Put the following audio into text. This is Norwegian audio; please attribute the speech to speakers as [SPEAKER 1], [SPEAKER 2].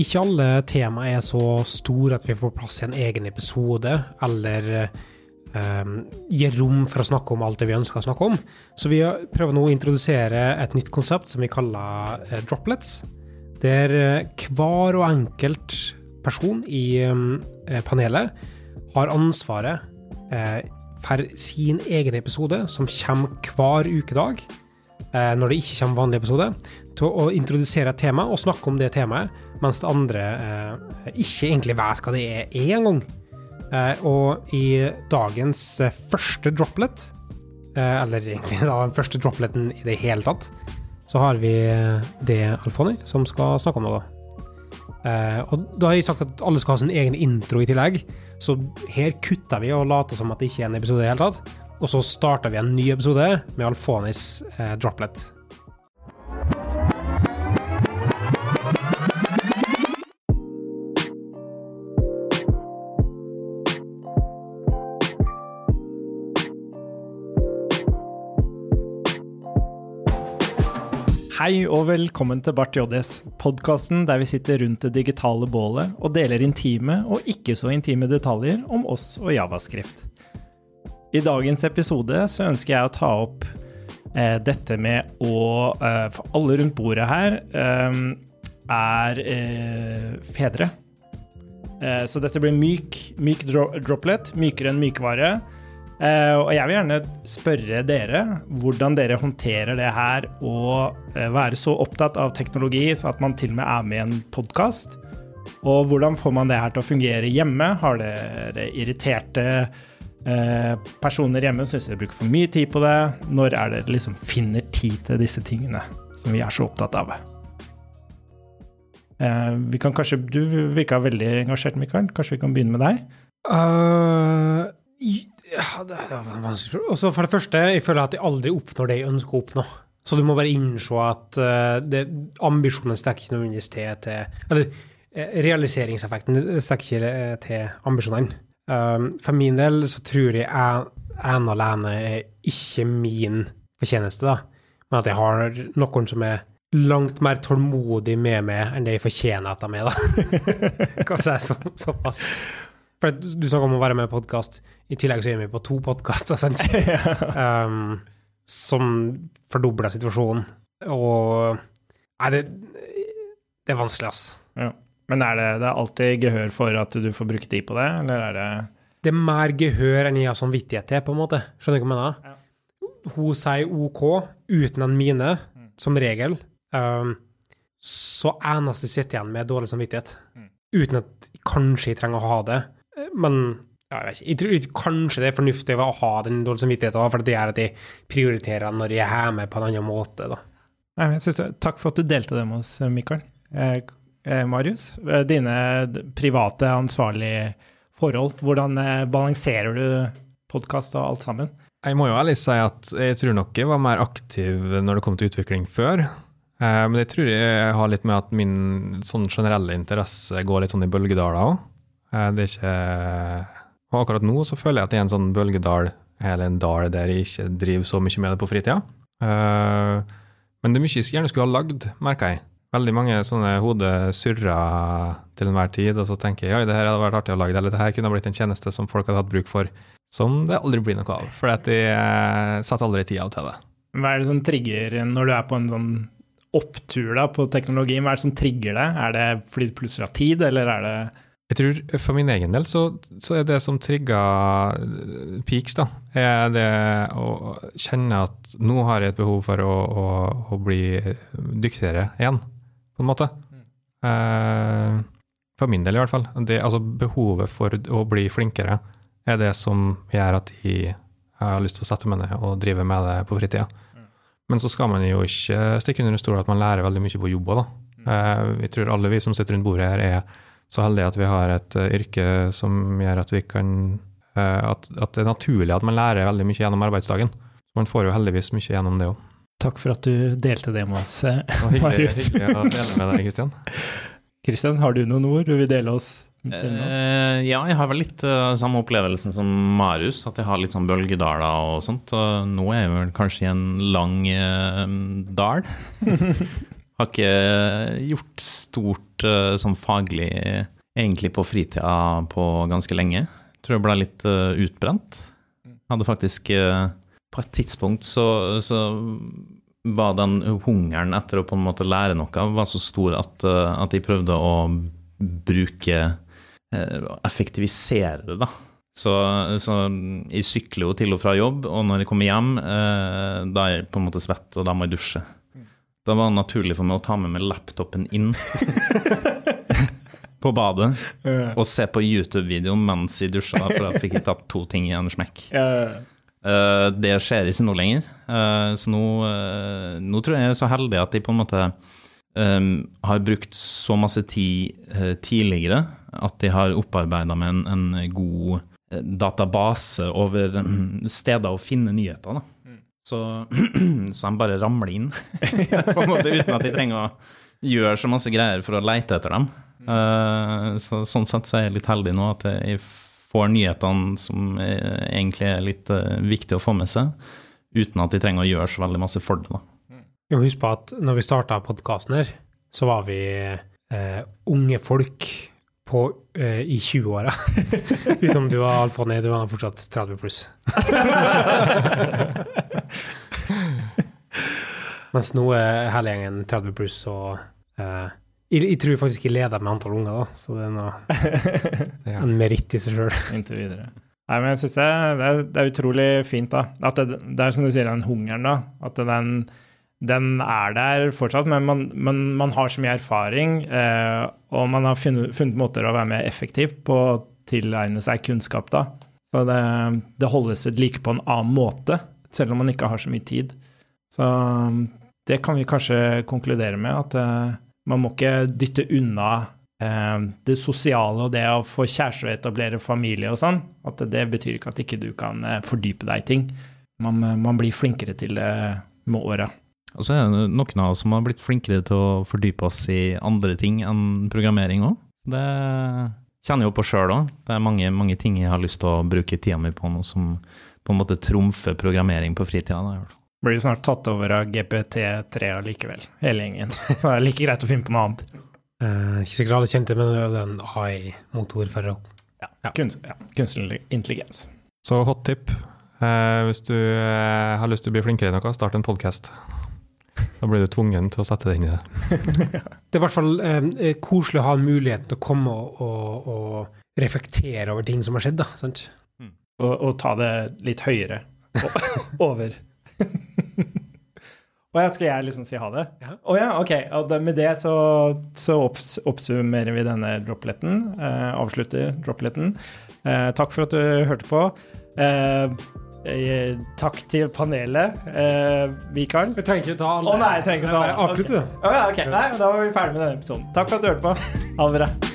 [SPEAKER 1] ikke alle tema er så store at vi får plass i en egen episode, eller eh, gir rom for å snakke om alt det vi ønsker å snakke om. Så vi prøver nå å introdusere et nytt konsept som vi kaller eh, droplets. Der uh, hver og enkelt person i eh, panelet har ansvaret uh, for sin egen episode, som kommer hver ukedag når det ikke kommer vanlig episode til å introdusere et tema og snakke om det temaet, mens andre eh, ikke egentlig vet hva det er engang. Eh, og i dagens eh, første droplet, eh, eller egentlig da, den første dropleten i det hele tatt, så har vi eh, det Alfoni som skal snakke om noe. Uh, og da har jeg sagt at alle skal ha sin egen intro i tillegg, så her kutter vi og later som at det ikke er en episode i det hele tatt. Og så starter vi en ny episode med Alfonis eh, droplet.
[SPEAKER 2] Hei og velkommen til Bart JS, podkasten der vi sitter rundt det digitale bålet og deler intime og ikke så intime detaljer om oss og javascript. I dagens episode så ønsker jeg å ta opp eh, dette med å eh, For alle rundt bordet her eh, er eh, fedre. Eh, så dette blir myk, myk droplet, mykere enn mykvare. Uh, og jeg vil gjerne spørre dere hvordan dere håndterer det her å være så opptatt av teknologi så at man til og med er med i en podkast. Og hvordan får man det her til å fungere hjemme? Har dere irriterte uh, personer hjemme? Syns dere bruker for mye tid på det? Når er det liksom finner tid til disse tingene som vi er så opptatt av? vi kan kanskje, Du virka veldig engasjert, Mikael. Kanskje vi kan begynne med deg?
[SPEAKER 1] Uh, ja, det er vanskelig. Også for det første, jeg føler at jeg aldri oppnår det jeg ønsker å oppnå. Så du må bare innse at uh, ambisjonen strekker ikke nødvendigvis til, til Eller realiseringseffekten strekker ikke til ambisjonene. Um, for min del så tror jeg ene alene er ikke min fortjeneste, da. Men at jeg har noen som er langt mer tålmodig med meg enn det jeg fortjener at de er, da. Kan vi si så, såpass. For du snakker om å være med i podkast. I tillegg så er vi på to podkaster, um, som fordobler situasjonen. Og Nei, det, det er vanskelig, ass.
[SPEAKER 2] Ja. Men er det, det er alltid gehør for at du får bruke tid på det, eller er det
[SPEAKER 1] Det er mer gehør enn jeg har samvittighet til, på en måte. Skjønner du hva jeg mener? Ja. Hun sier OK uten en mine, mm. som regel. Um, så eneste jeg sitter igjen med, er dårlig samvittighet. Mm. Uten at kanskje jeg trenger å ha det. Men ja, jeg, jeg, tror kanskje det er fornuftig å ha den dårlige samvittigheten, for det gjør at jeg prioriterer når jeg er med på en annen måte. Da.
[SPEAKER 2] Synes, takk for at du delte det med oss, Mikael. Jeg Marius, eh, dine private, ansvarlige forhold, hvordan eh, balanserer du podkast og alt sammen?
[SPEAKER 3] Jeg må jo ærlig si at jeg tror nok jeg var mer aktiv når det kom til utvikling før. Eh, men jeg tror jeg har litt med at min sånn generelle interesse går litt sånn i bølgedaler òg. Eh, det er ikke Og akkurat nå så føler jeg at det er en sånn bølgedal, eller en dal der jeg ikke driver så mye med det på fritida. Eh, men det er mye jeg gjerne skulle ha lagd, merker jeg. Veldig mange sånne hoder surrer til enhver tid, og så tenker jeg ja, det her hadde vært artig å lage, eller det her kunne ha blitt en tjeneste som folk hadde hatt bruk for, som det aldri blir noe av. For de eh, setter aldri tid av til det.
[SPEAKER 2] Hva er det som trigger når du er på en sånn opptur da, på teknologien? Hva er det som trigger det? Er det fordi du plutselig har tid, eller er det
[SPEAKER 3] jeg tror For min egen del så, så er det som trigger peaks, da, er det å kjenne at nå har jeg et behov for å, å, å bli dyktigere igjen, på en måte. Eh, for min del, i hvert fall. Det, altså behovet for å bli flinkere er det som gjør at jeg har lyst til å sette meg ned og drive med det på fritida. Men så skal man jo ikke stikke under stol at man lærer veldig mye på jobb òg, da. Mm. Eh, jeg tror alle vi som sitter rundt bordet her, er så heldig at vi har et uh, yrke som gjør at vi kan uh, at, at, det er naturlig at man lærer veldig mye gjennom arbeidsdagen. Man får jo heldigvis mye gjennom det òg.
[SPEAKER 2] Takk for at du delte det med oss, hyggelig, Marius.
[SPEAKER 3] Hyggelig å dele med deg, Kristian.
[SPEAKER 2] Kristian, har du noen ord du vil dele oss?
[SPEAKER 4] Uh, ja, jeg har vel litt uh, samme opplevelsen som Marius, at jeg har litt sånn bølgedaler og sånt. Og nå er jeg vel kanskje i en lang uh, dal. Har ikke gjort stort uh, sånn faglig egentlig på fritida på ganske lenge. Tror jeg ble litt uh, utbrent. Hadde faktisk uh, På et tidspunkt så, så, var den hungeren etter å på en måte lære noe var så stor at, at jeg prøvde å bruke Effektivisere det, da. Så, så, jeg sykler jo til og fra jobb, og når jeg kommer hjem, eh, da er jeg på en måte svett, og da må jeg dusje. Da var det naturlig for meg å ta med meg laptopen inn på badet og se på YouTube-videoen mens jeg dusja, for da fikk jeg tatt to ting i en smekk. Uh, det skjer ikke nå lenger. Uh, så nå, uh, nå, tror jeg jeg er så heldig at jeg på en måte um, har brukt så masse tid tidligere at jeg har opparbeida meg en, en god database over steder å finne nyheter. Da. Mm. Så, så de bare ramler inn, på en måte uten at de trenger å gjøre så masse greier for å leite etter dem. Uh, så, sånn sett så er jeg litt heldig nå at jeg får nyhetene som er, egentlig er litt uh, viktig å få med seg, uten at de trenger å gjøre så veldig masse for det. da.
[SPEAKER 1] Må huske på at når vi starta podkasten her, så var vi eh, unge folk på, eh, i 20-åra. Utenom du var alfa ned, du var fortsatt 30 pluss. Mens nå er hele gjengen 30 pluss, og uh, jeg, jeg, tror faktisk jeg leder med antall unger, da, så det er noe, en meritt i seg sjøl.
[SPEAKER 2] Inntil videre. Nei, men jeg synes det, det, er, det er utrolig fint, da. At det, det er som du sier, den hungeren, da. At den den er der fortsatt, men man, man, man har så mye erfaring, eh, og man har funnet, funnet, måter å være mer effektiv på å tilegne seg kunnskap da. Så det, det holdes ved like på en annen måte, selv om man ikke har så mye tid. Så det kan vi kanskje konkludere med, at eh, man må ikke dytte unna eh, det sosiale og det å få kjæreste og etablere familie og sånn. At det betyr ikke at ikke du kan eh, fordype deg i ting. Man, man blir flinkere til det med åra.
[SPEAKER 4] Og så er det noen av oss som har blitt flinkere til å fordype oss i andre ting enn programmering òg. Det kjenner jeg jo på sjøl òg. Det er mange, mange, ting jeg har lyst til å bruke tida mi på nå som på en måte trumfer programmering på fritida.
[SPEAKER 2] Blir snart tatt over av GPT3 allikevel, hele gjengen. Så det er like greit å finne på noe annet.
[SPEAKER 1] Uh, ikke sikkert alle kjente, men det er en AI-motor for å
[SPEAKER 2] ja, ja. Kunst, ja, kunstig intelligens.
[SPEAKER 3] Så hot tip. Uh, hvis du uh, har lyst til å bli flinkere i noe, start en podkast. Da blir du tvungen til å sette deg inn i det.
[SPEAKER 1] det er i hvert fall eh, koselig å ha muligheten til å komme og, og, og reflektere over ting som har skjedd. da, sant?
[SPEAKER 2] Mm. Og, og, ta det litt høyere over. Og ja, skal jeg liksom si ha det? Å ja. Oh, ja, ok. Og med det så, så opps, oppsummerer vi denne dropletten Eh, avslutter dropletten Eh, takk for at du hørte på. Eh, Eh, takk til panelet. Eh, Mikael?
[SPEAKER 1] Vi trenger ikke ta alle.
[SPEAKER 2] Å nei, jeg trenger ikke ta
[SPEAKER 1] alle. Avslutt,
[SPEAKER 2] du. Okay. Oh, ja, okay. Nei, da var vi ferdig med denne episoden. Takk for at du hørte på. Ha det bra.